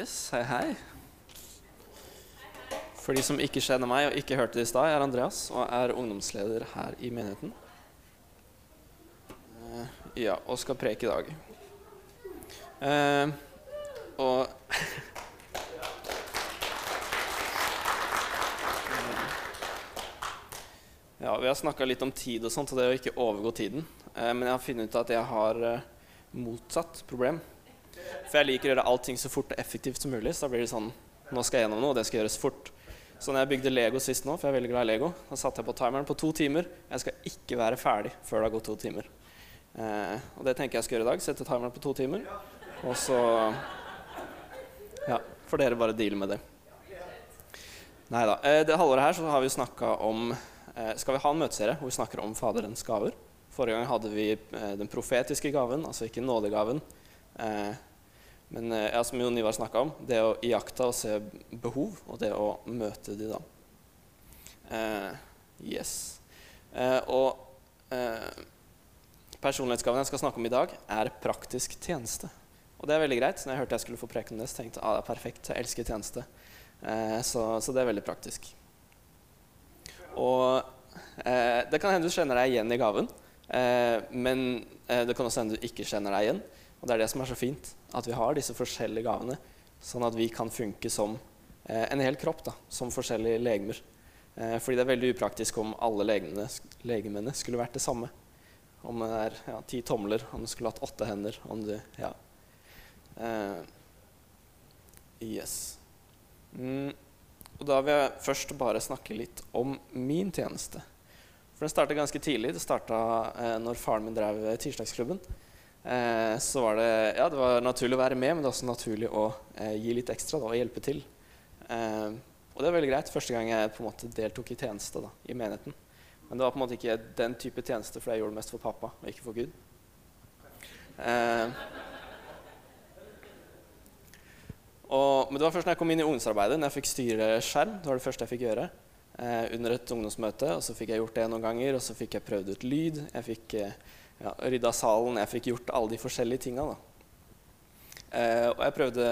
Yes, hei, hei. For de som ikke kjenner meg og ikke hørte det i stad, jeg er Andreas og er ungdomsleder her i menigheten. Uh, ja, og skal preke i dag. Uh, og Ja, vi har snakka litt om tid og sånt, og det å ikke overgå tiden. Uh, men jeg har funnet ut at jeg har motsatt problem. For jeg liker å gjøre allting så fort og effektivt som mulig. Så da blir det sånn Nå skal jeg gjennom noe, og det skal gjøres fort. Så når jeg bygde Lego sist nå, for jeg er veldig glad i Lego, da satte jeg på timeren på to timer. Jeg skal ikke være ferdig før det har gått to timer. Eh, og det tenker jeg skal gjøre i dag. Sette timeren på to timer. Og så Ja, får dere bare deale med det. Nei da. Eh, det halvåret her så har vi snakka om eh, Skal vi ha en møteserie hvor vi snakker om Faderens gaver? Forrige gang hadde vi eh, den profetiske gaven, altså ikke nådegaven. Eh, men eh, ja, som Jon Ivar snakka om, det å iaktta og se behov, og det å møte de da. Eh, yes. Eh, og eh, personlighetsgaven jeg skal snakke om i dag, er praktisk tjeneste. Og det er veldig greit. Når jeg hørte jeg skulle få preken om det, så tenkte jeg ah, det er perfekt. Jeg elsker tjeneste. Eh, så, så, det er veldig praktisk. Og det kan hende du kjenner deg igjen i gaven, men det kan også hende du ikke kjenner deg igjen. Og det er det som er så fint, at vi har disse forskjellige gavene, sånn at vi kan funke som eh, en hel kropp, da, som forskjellige legemer. Eh, fordi det er veldig upraktisk om alle legemene, legemene skulle vært det samme. Om det er ja, ti tomler, om du skulle hatt åtte hender, om du Ja. Eh, yes. Mm. Og da vil jeg først bare snakke litt om min tjeneste. For den starta ganske tidlig. Det starta eh, når faren min drev tirsdagsklubben. Eh, så var det, ja, det var naturlig å være med, men det var også naturlig å eh, gi litt ekstra da, og hjelpe til. Eh, og det var veldig greit. Første gang jeg på en måte deltok i tjeneste da, i menigheten. Men det var på en måte ikke den type tjeneste, for jeg gjorde det mest for pappa og ikke for Gud. Eh, og, men det var først når jeg kom inn i ungdomsarbeidet, når jeg fikk styre skjerm. Det var det første jeg fikk gjøre eh, under et ungdomsmøte. Og så fikk jeg gjort det noen ganger, og så fikk jeg prøvd ut lyd. Jeg fikk eh, ja, rydda salen, jeg fikk gjort alle de forskjellige tinga. Eh, og jeg prøvde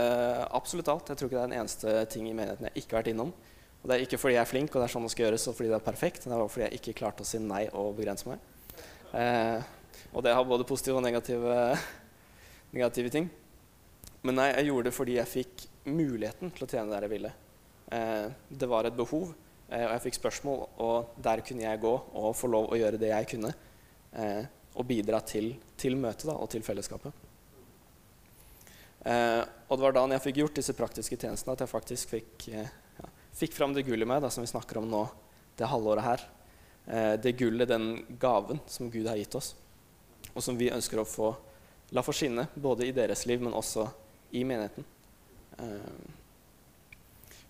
absolutt alt. Jeg tror ikke det er den eneste ting i menigheten jeg ikke har vært innom. Og det er ikke fordi jeg er flink, og det er sånn det skal gjøres, og fordi det er perfekt. Det var fordi jeg ikke klarte å si nei og begrense meg. Eh, og det har både positive og negative, negative, ting. Men nei, jeg gjorde det fordi jeg fikk muligheten til å tjene der jeg ville. Eh, det var et behov, eh, og jeg fikk spørsmål, og der kunne jeg gå og få lov å gjøre det jeg kunne. Eh, og bidra til, til møtet da, og til fellesskapet. Eh, og det var da jeg fikk gjort disse praktiske tjenestene, at jeg faktisk fikk, eh, ja, fikk fram det gullet i meg som vi snakker om nå det halvåret her. Eh, det gullet, den gaven som Gud har gitt oss, og som vi ønsker å få, la få skinne, både i deres liv, men også i menigheten. Eh,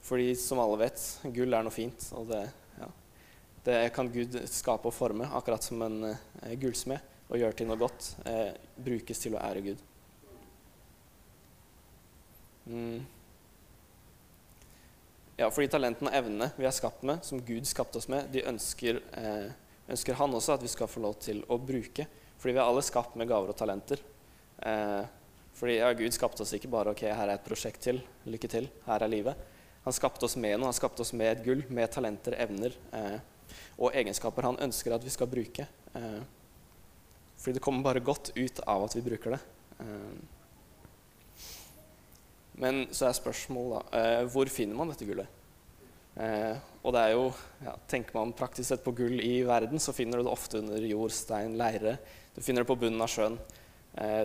fordi som alle vet, gull er noe fint, og det, det kan Gud skape og forme, akkurat som en eh, gullsmed og gjør til noe godt, eh, brukes til å ære Gud. Mm. Ja, fordi talentene og evnene vi er skapt med, som Gud skapte oss med, de ønsker, eh, ønsker, han også at vi skal få lov til å bruke. Fordi vi er alle skapt med gaver og talenter. Eh, fordi ja, Gud skapte oss ikke bare ok, her er et prosjekt til, lykke til, her er livet. Han skapte oss med noe, han skapte oss med et gull, med talenter, evner eh, og egenskaper han ønsker at vi skal bruke. Eh, fordi det kommer bare godt ut av at vi bruker det. Eh, men så er spørsmålet da hvor finner man dette gullet? Eh, og det er jo, ja, Tenker man praktisk sett på gull i verden, så finner du det ofte under jord, stein, leire. Du finner det på bunnen av sjøen.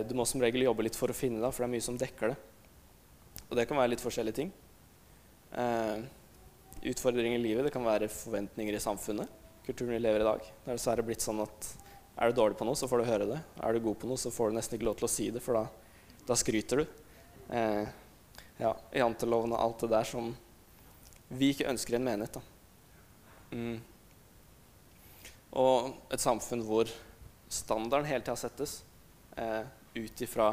Du må som regel jobbe litt for å finne det, for det er mye som dekker det. Og det kan være litt forskjellige ting. Utfordringer i livet, det kan være forventninger i samfunnet. Kulturen vi lever i dag. Det er dessverre blitt sånn at er du dårlig på noe, så får du høre det. Er du god på noe, så får du nesten ikke lov til å si det, for da, da skryter du. Eh, ja, Janteloven og alt det der som vi ikke ønsker i en menighet. Mm. Og et samfunn hvor standarden hele tida settes eh, ut ifra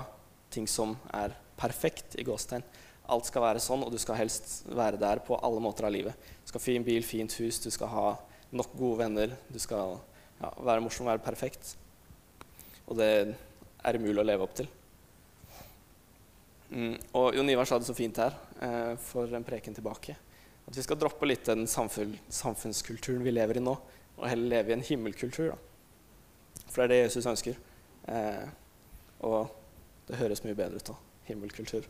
ting som er perfekt i gåstegn. Alt skal være sånn, og du skal helst være der på alle måter av livet. Du skal ha fin bil, fint hus, du skal ha nok gode venner. Du skal ja, være morsom, være perfekt. Og det er umulig å leve opp til. Mm, og Jon Ivar sa det så fint her eh, for en preken tilbake. At vi skal droppe litt den samfunn, samfunnskulturen vi lever i nå, og heller leve i en himmelkultur. Da. For det er det Jesus ønsker. Eh, og det høres mye bedre ut da. Himmelkultur.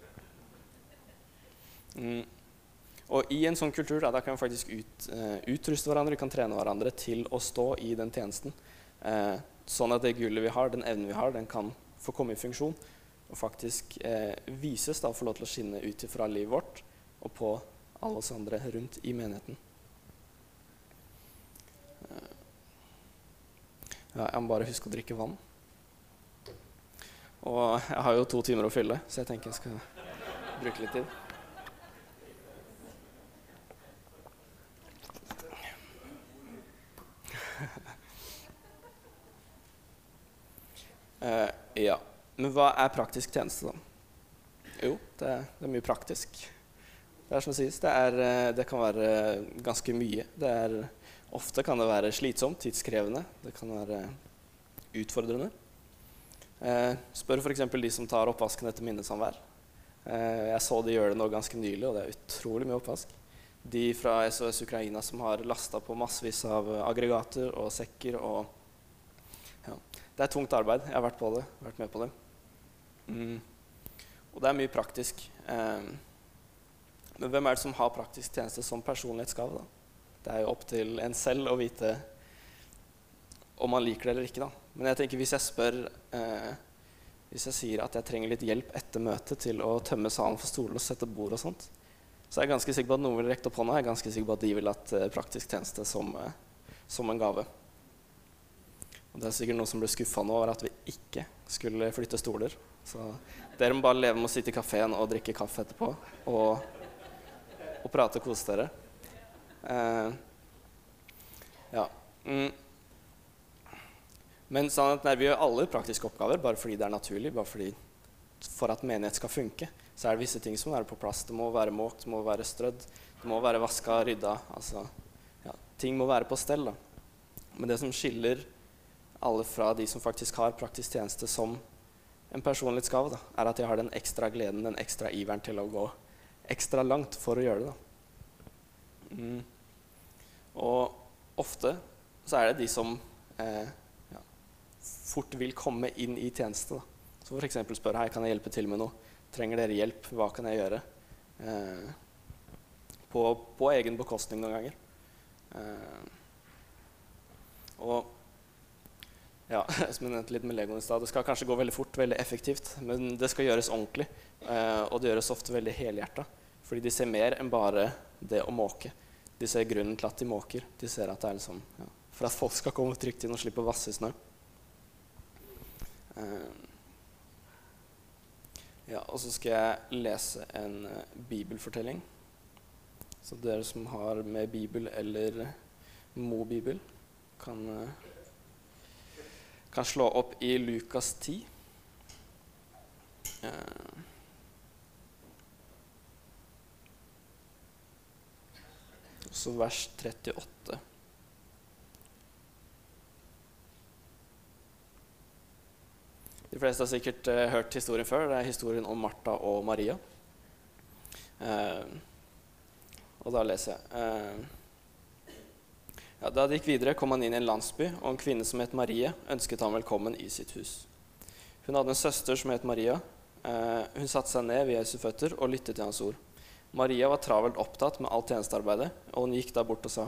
Mm. Og i en sånn kultur da, da kan vi faktisk ut, uh, utruste hverandre, vi kan trene hverandre til å stå i den tjenesten. Uh, sånn at det gullet vi har, den evnen vi har, den kan få komme i funksjon og faktisk uh, vises da, og få lov til å skinne ut fra livet vårt og på alle oss andre rundt i menigheten. Ja, jeg må bare huske å drikke vann. Og jeg har jo to timer å fylle, så jeg tenker jeg skal bruke litt tid. Uh, ja. Men hva er praktisk tjeneste, da? Jo, det det er mye praktisk. Det er som det sies, det, er, eh, det, kan være ganske mye. Er, ofte kan det være slitsomt, tidskrevende. Det kan være utfordrende. Eh, spør f.eks. de som tar oppvasken etter minnesamvær. Eh, jeg så de gjøre det nå ganske nylig, og det er utrolig mye oppvask. De fra SOS Ukraina som har lasta på massevis av aggregater og sekker og det er tungt arbeid. Jeg har vært på det, vært med på det. Mm. Og det er mye praktisk. Um, men hvem er det som har praktisk tjeneste som personlighetsgave? da? Det er jo opp til en selv å vite om man liker det eller ikke. da. Men jeg tenker hvis jeg spør eh, Hvis jeg sier at jeg trenger litt hjelp etter møtet til å tømme salen for stoler og sette bord og sånt, så er jeg ganske sikker på at noen vil rekke opp hånda. Jeg er ganske sikker på at de vil ha eh, praktisk tjeneste som, eh, som en gave. Og det er sikkert noen som ble skuffa nå over at vi ikke skulle flytte stoler. Så dere må bare leve med å sitte i kafeen og drikke kaffe etterpå og, og prate og kose dere. Uh, ja. Mm. Men sånn nei, vi gjør alle praktiske oppgaver bare fordi det er naturlig. bare fordi For at menighet skal funke, så er det visse ting som må være på plass. Det må være måkt, det må være strødd, det må være vaska, rydda. Altså, ja, ting må være på stell. da. Men det som skiller alle fra de som faktisk har praktisk tjeneste som en personlighetsgave, da, er at jeg har den ekstra gleden, den ekstra iveren til å gå ekstra langt for å gjøre det. Mm. Og ofte så er det de som eh, ja, fort vil komme inn i tjeneste. Da. Så f.eks. spør hei, kan jeg hjelpe til med noe. Trenger dere hjelp? Hva kan jeg gjøre? Eh, på, på, egen bekostning noen ganger. Eh, og ja, som jeg nevnte litt med Legoen i stad, Det skal kanskje gå veldig fort, veldig effektivt, men det skal gjøres ordentlig. Eh, og det gjøres ofte veldig helhjerta. Fordi de ser mer enn bare det å måke. De ser grunnen til at de måker. De ser at det er liksom, ja, for at folk skal komme trygt inn og slippe å vasse snø. Eh, ja, og så skal jeg lese en uh, bibelfortelling. Så dere som har med Bibel eller Mo-bibel, kan uh, kan slå opp i Lukas 10. Eh. Så vers 38. De fleste har sikkert uh, hørt historien før. Det er historien om Martha og Maria. Uh, og da leser jeg. Uh, ja, da de gikk videre, kom han inn i en landsby, og en kvinne som het Marie, ønsket ham velkommen i sitt hus. Hun hadde en søster som het Maria. Eh, hun satte seg ned ved Jesu føtter og lyttet til hans ord. Maria var travelt opptatt med alt tjenestearbeidet, og hun gikk da bort og sa,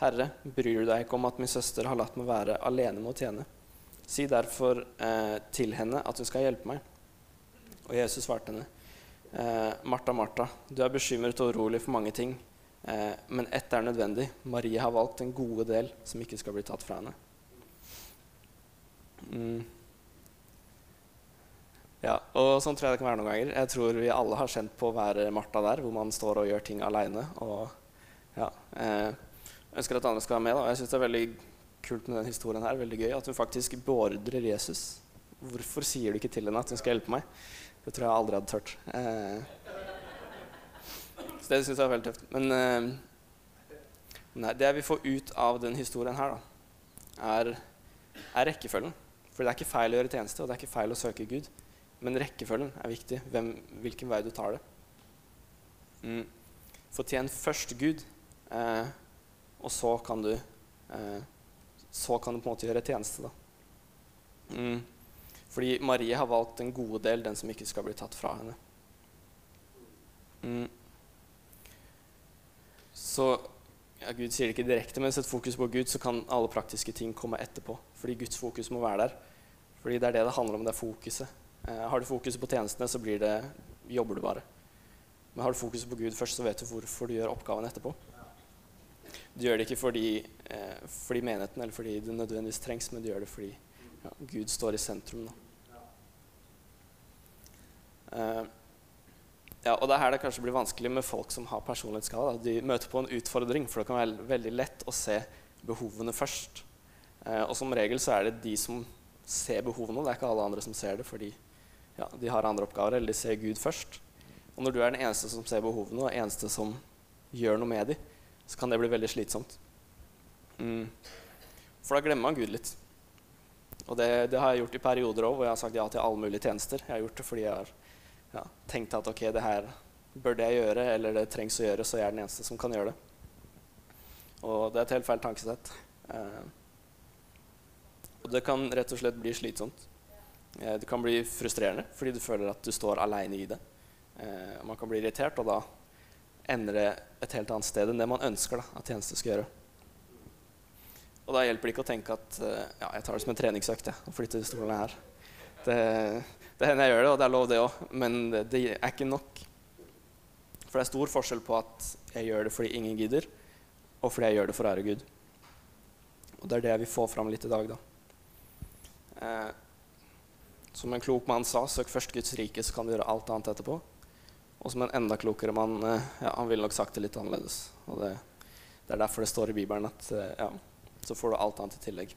Herre, bryr du deg ikke om at min søster har latt meg være alene med å tjene? Si derfor eh, til henne at hun skal hjelpe meg. Og Jesus svarte henne, eh, Martha, Martha, du er bekymret og urolig for mange ting. Eh, men ett er nødvendig. Marie har valgt en gode del som ikke skal bli tatt fra henne. Mm. Ja, og sånn tror jeg det kan være noen ganger. Jeg tror vi alle har kjent på å være Martha der, hvor man står og gjør ting aleine. Ja, eh, ønsker at andre skal være med. Da. Jeg syns det er veldig kult med den historien her. Veldig gøy at hun faktisk beordrer Jesus. Hvorfor sier du ikke til henne at hun skal hjelpe meg? Det tror jeg aldri hadde tørt. Eh, det syns jeg er veldig tøft. Men uh, nei, det vi får ut av den historien her, da, er, er rekkefølgen. For det er ikke feil å gjøre tjeneste, og det er ikke feil å søke Gud. Men rekkefølgen er viktig. Hvem, hvilken vei du tar det. Mm. Fortjen først Gud, eh, og så kan du eh, Så kan du på en måte gjøre tjeneste, da. Mm. Fordi Marie har valgt den gode del, den som ikke skal bli tatt fra henne. Mm. Så ja, Gud sier det ikke direkte, men sett fokus på Gud, så kan alle praktiske ting komme etterpå. Fordi Guds fokus må være der. Fordi det er det det handler om, det er fokuset. Eh, har du fokuset på tjenestene, så blir det, jobber du bare. Men har du fokuset på Gud først, så vet du hvorfor du gjør oppgaven etterpå. Du gjør det ikke fordi, eh, fordi menigheten eller fordi det nødvendigvis trengs, men du gjør det fordi ja, Gud står i sentrum. Eh, ja, og det er her det kanskje blir vanskelig med folk som har personlighetsskade. De møter på en utfordring, for det kan være veldig lett å se behovene først. Eh, og som regel så er det de som ser behovene, det er ikke alle andre som ser det, fordi ja, de har andre oppgaver, eller de ser Gud først. Og når du er den eneste som ser behovene, og eneste som gjør noe med dem, så kan det bli veldig slitsomt. Mm. For da glemmer man Gud litt. Og det, det har jeg gjort i perioder òg, hvor jeg har sagt ja til alle mulige tjenester. Jeg har gjort det fordi jeg har ja, tenkte at ok, det her burde jeg gjøre, eller det trengs å gjøre, så jeg er den eneste som kan gjøre det. Og det er et helt feil tankesett. Eh, og det kan rett og slett bli slitsomt. Eh, det kan bli frustrerende fordi du føler at du står aleine i det. Eh, man kan bli irritert, og da ender det et helt annet sted enn det man ønsker da, at tjeneste skal gjøre. Og da hjelper det ikke å tenke at eh, ja, jeg tar det som en treningsøkt og flytter stolene her. Det, det hender jeg gjør det, og det er lov, det òg, men det, er ikke nok. For det er stor forskjell på at jeg gjør det fordi ingen gidder, og fordi jeg gjør det for ære Gud. Og det er det jeg vil få fram litt i dag, da. Eh, som en klok mann sa, søk først Guds rike, så kan du gjøre alt annet etterpå. Og som en enda klokere mann, eh, ja, han ville nok sagt det litt annerledes. Og det, det er derfor det står i Bibelen at eh, ja, så får du alt annet i tillegg.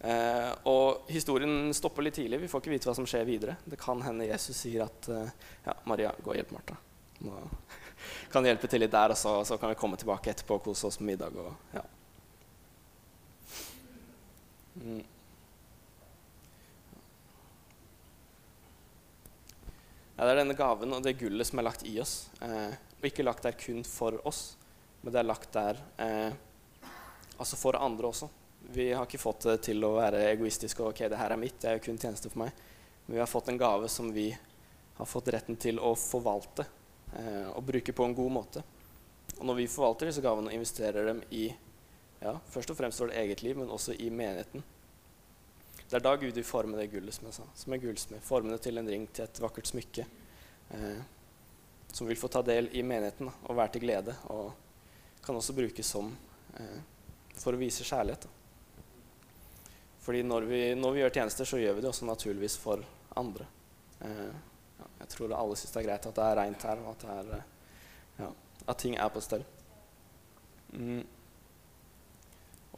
Eh, og historien stopper litt tidlig. Vi får ikke vite hva som skjer videre. Det kan hende Jesus sier at eh, ja, Maria, gå og hjelp Martha. Nå kan hjelpe til litt der, og så, så, kan vi komme tilbake etterpå og kose oss med middag. Og, ja. Mm. Ja, det er denne gaven og det gullet som er lagt i oss. Eh, og ikke lagt der kun for oss, men det er lagt der eh, altså for andre også. Vi har ikke fått det til å være egoistiske og ok, det her er mitt, det er jo kun tjeneste for meg. Men vi har fått en gave som vi har fått retten til å forvalte eh, og bruke på en god måte. Og når vi forvalter disse gavene og investerer dem i ja, først og fremst vårt eget liv, men også i menigheten, det er da Gud vil forme det gullet som jeg sa, som er gullsmed. Forme det til en ring, til et vakkert smykke. Eh, som vil få ta del i menigheten og være til glede. Og kan også brukes som eh, for å vise kjærlighet. Da. Fordi når vi, når vi, gjør tjenester, så gjør vi det også naturligvis for andre. Eh, ja, jeg tror alle syns det er greit at det er reint her, og at, er, eh, ja, at ting er på stell. Mm.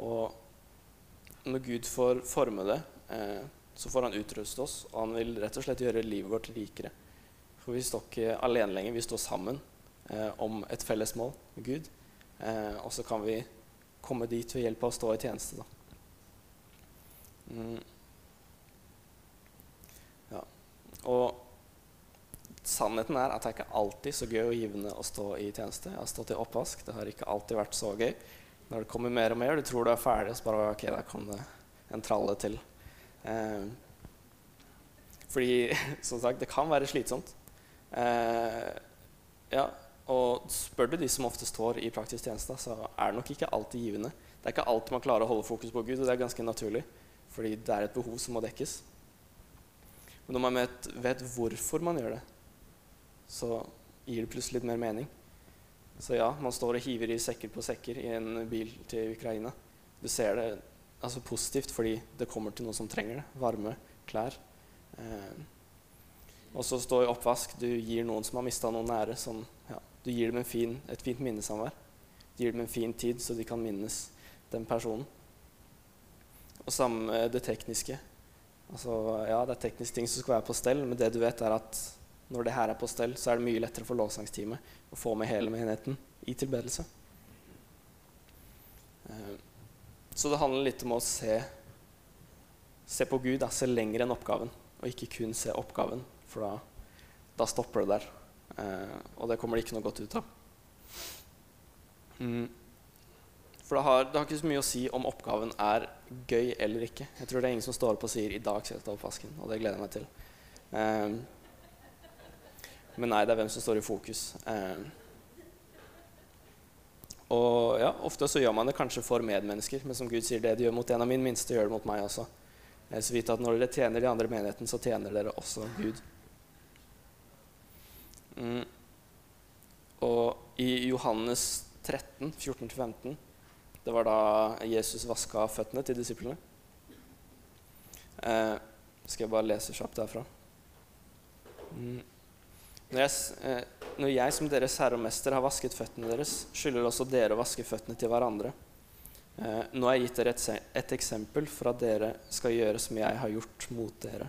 Og når Gud får forme det, eh, så får han utruste oss, og han vil rett og slett gjøre livet vårt rikere. For vi står ikke alene lenger, vi står sammen eh, om et felles mål med Gud. Eh, og så kan vi komme dit ved hjelp av å stå i tjeneste. da. Mm. Ja. Og sannheten er at det er ikke alltid så gøy og givende å stå i tjeneste. Jeg har stått i oppvask. Det har ikke alltid vært så gøy. Når det kommer mer og mer, du tror du er ferdig, så bare Ok, der kom det en tralle til. Eh, fordi, som sagt, det kan være slitsomt. Eh, ja, og spør du de som ofte står i praktisk tjeneste, så er det nok ikke alltid givende. Det er ikke alltid man klarer å holde fokus på Gud, og det er ganske naturlig. Fordi det er et behov som må dekkes. Men når man vet, vet hvorfor man gjør det, så gir det plutselig litt mer mening. Så ja, man står og hiver i sekker på sekker i en bil til Ukraina. Du ser det altså positivt fordi det kommer til noen som trenger det. Varme, klær. Eh, og så stå i oppvask. Du gir noen som har mista noen nære, som, ja, du gir dem fin, et fint minnesamvær. Du gir dem en fin tid, så de kan minnes den personen. Og sammen med det tekniske. Altså, ja, det er tekniske ting som skal være på stell, men det du vet, er at når det her er på stell, så er det mye lettere for lovsangsteamet å få med hele menigheten i tilbedelse. Eh, så det handler litt om å se, se på Gud, da, se lenger enn oppgaven. og ikke kun se oppgaven, for da, da stopper det der. Eh, og det kommer det ikke noe godt ut av. Mm. For det har, det har, ikke så mye å si om oppgaven er gøy eller ikke. Jeg tror det er ingen som står opp og sier 'i dag skal jeg ta oppvasken', og det gleder jeg meg til. Um, men nei, det er hvem som står i fokus. Um, og ja, ofte så gjør man det kanskje for medmennesker, men som Gud sier, det du gjør mot en av mine minste, gjør det mot meg også. Så vidt at når dere tjener de andre menigheten, så tjener dere også Gud. Mm. Og i Johannes 13, 14-15 Det var da Jesus vaska føttene til disiplene. Eh, skal jeg bare lese kjapt derfra. Mm. Når, jeg, eh, når jeg som deres herre og mester har vasket føttene deres, skylder også dere å vaske føttene til hverandre. Eh, nå har jeg gitt dere et, et eksempel for at dere skal gjøre som jeg har gjort mot dere.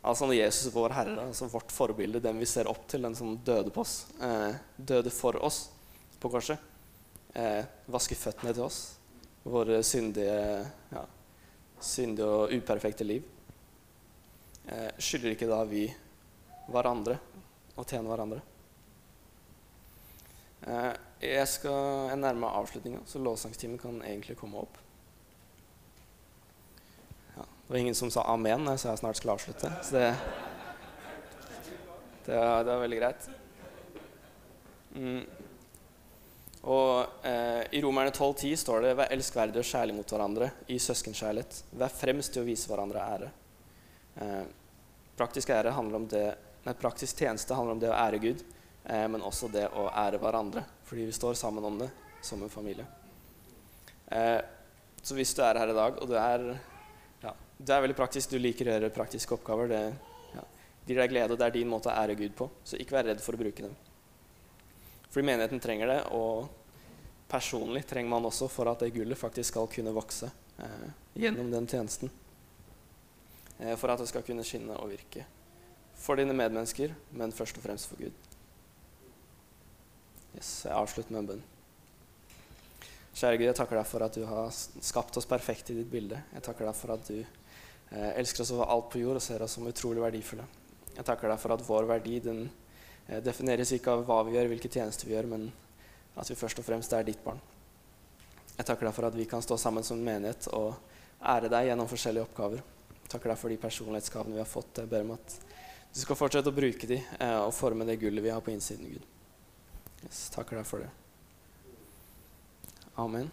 Altså når Jesus, vår Herre, altså vårt forbilde, den vi ser opp til, den som døde på oss, eh, døde for oss på korset, eh, vaske føttene til oss, våre syndige, ja, syndige og uperfekte liv, eh, skylder ikke da vi hverandre å tjene hverandre? Eh, jeg skal jeg nærmer meg avslutninga, så lovsangstimen kan egentlig komme opp. Det var ingen som sa amen når jeg sa jeg snart skulle avslutte. Så det, det, det var veldig greit. Mm. Og eh, I Romerne 12,10 står det 'Vær elskverdige og kjærlige mot hverandre i søskenkjærlighet'. Vær fremst til å vise hverandre ære. Eh, praktisk, ære det, nei, praktisk tjeneste handler om det å ære Gud, eh, men også det å ære hverandre. Fordi vi står sammen om det som en familie. Eh, så hvis du er her i dag, og du er det er veldig praktisk. Du liker å gjøre praktiske oppgaver. Det ja, gir deg glede, og det er din måte å ære Gud på. Så ikke vær redd for å bruke dem. Fordi menigheten trenger det, og personlig trenger man også for at det gullet faktisk skal kunne vokse eh, gjennom den tjenesten. Eh, for at det skal kunne skinne og virke for dine medmennesker, men først og fremst for Gud. Yes, jeg avslutter med en bønn. Kjære Gud, jeg takker deg for at du har skapt oss perfekt i ditt bilde. Jeg takker deg for at du eh, elsker oss over alt på jord og ser oss som utrolig verdifulle. Jeg takker deg for at vår verdi den defineres ikke av hva vi gjør, hvilke tjenester vi gjør, men at vi først og fremst er ditt barn. Jeg takker deg for at vi kan stå sammen som menighet og ære deg gjennom forskjellige oppgaver. Jeg takker deg for de personlighetsgavene vi har fått. Jeg ber om at du skal fortsette å bruke de eh, og forme det gullet vi har på innsiden. Gud. Yes, takker deg for det. Amen.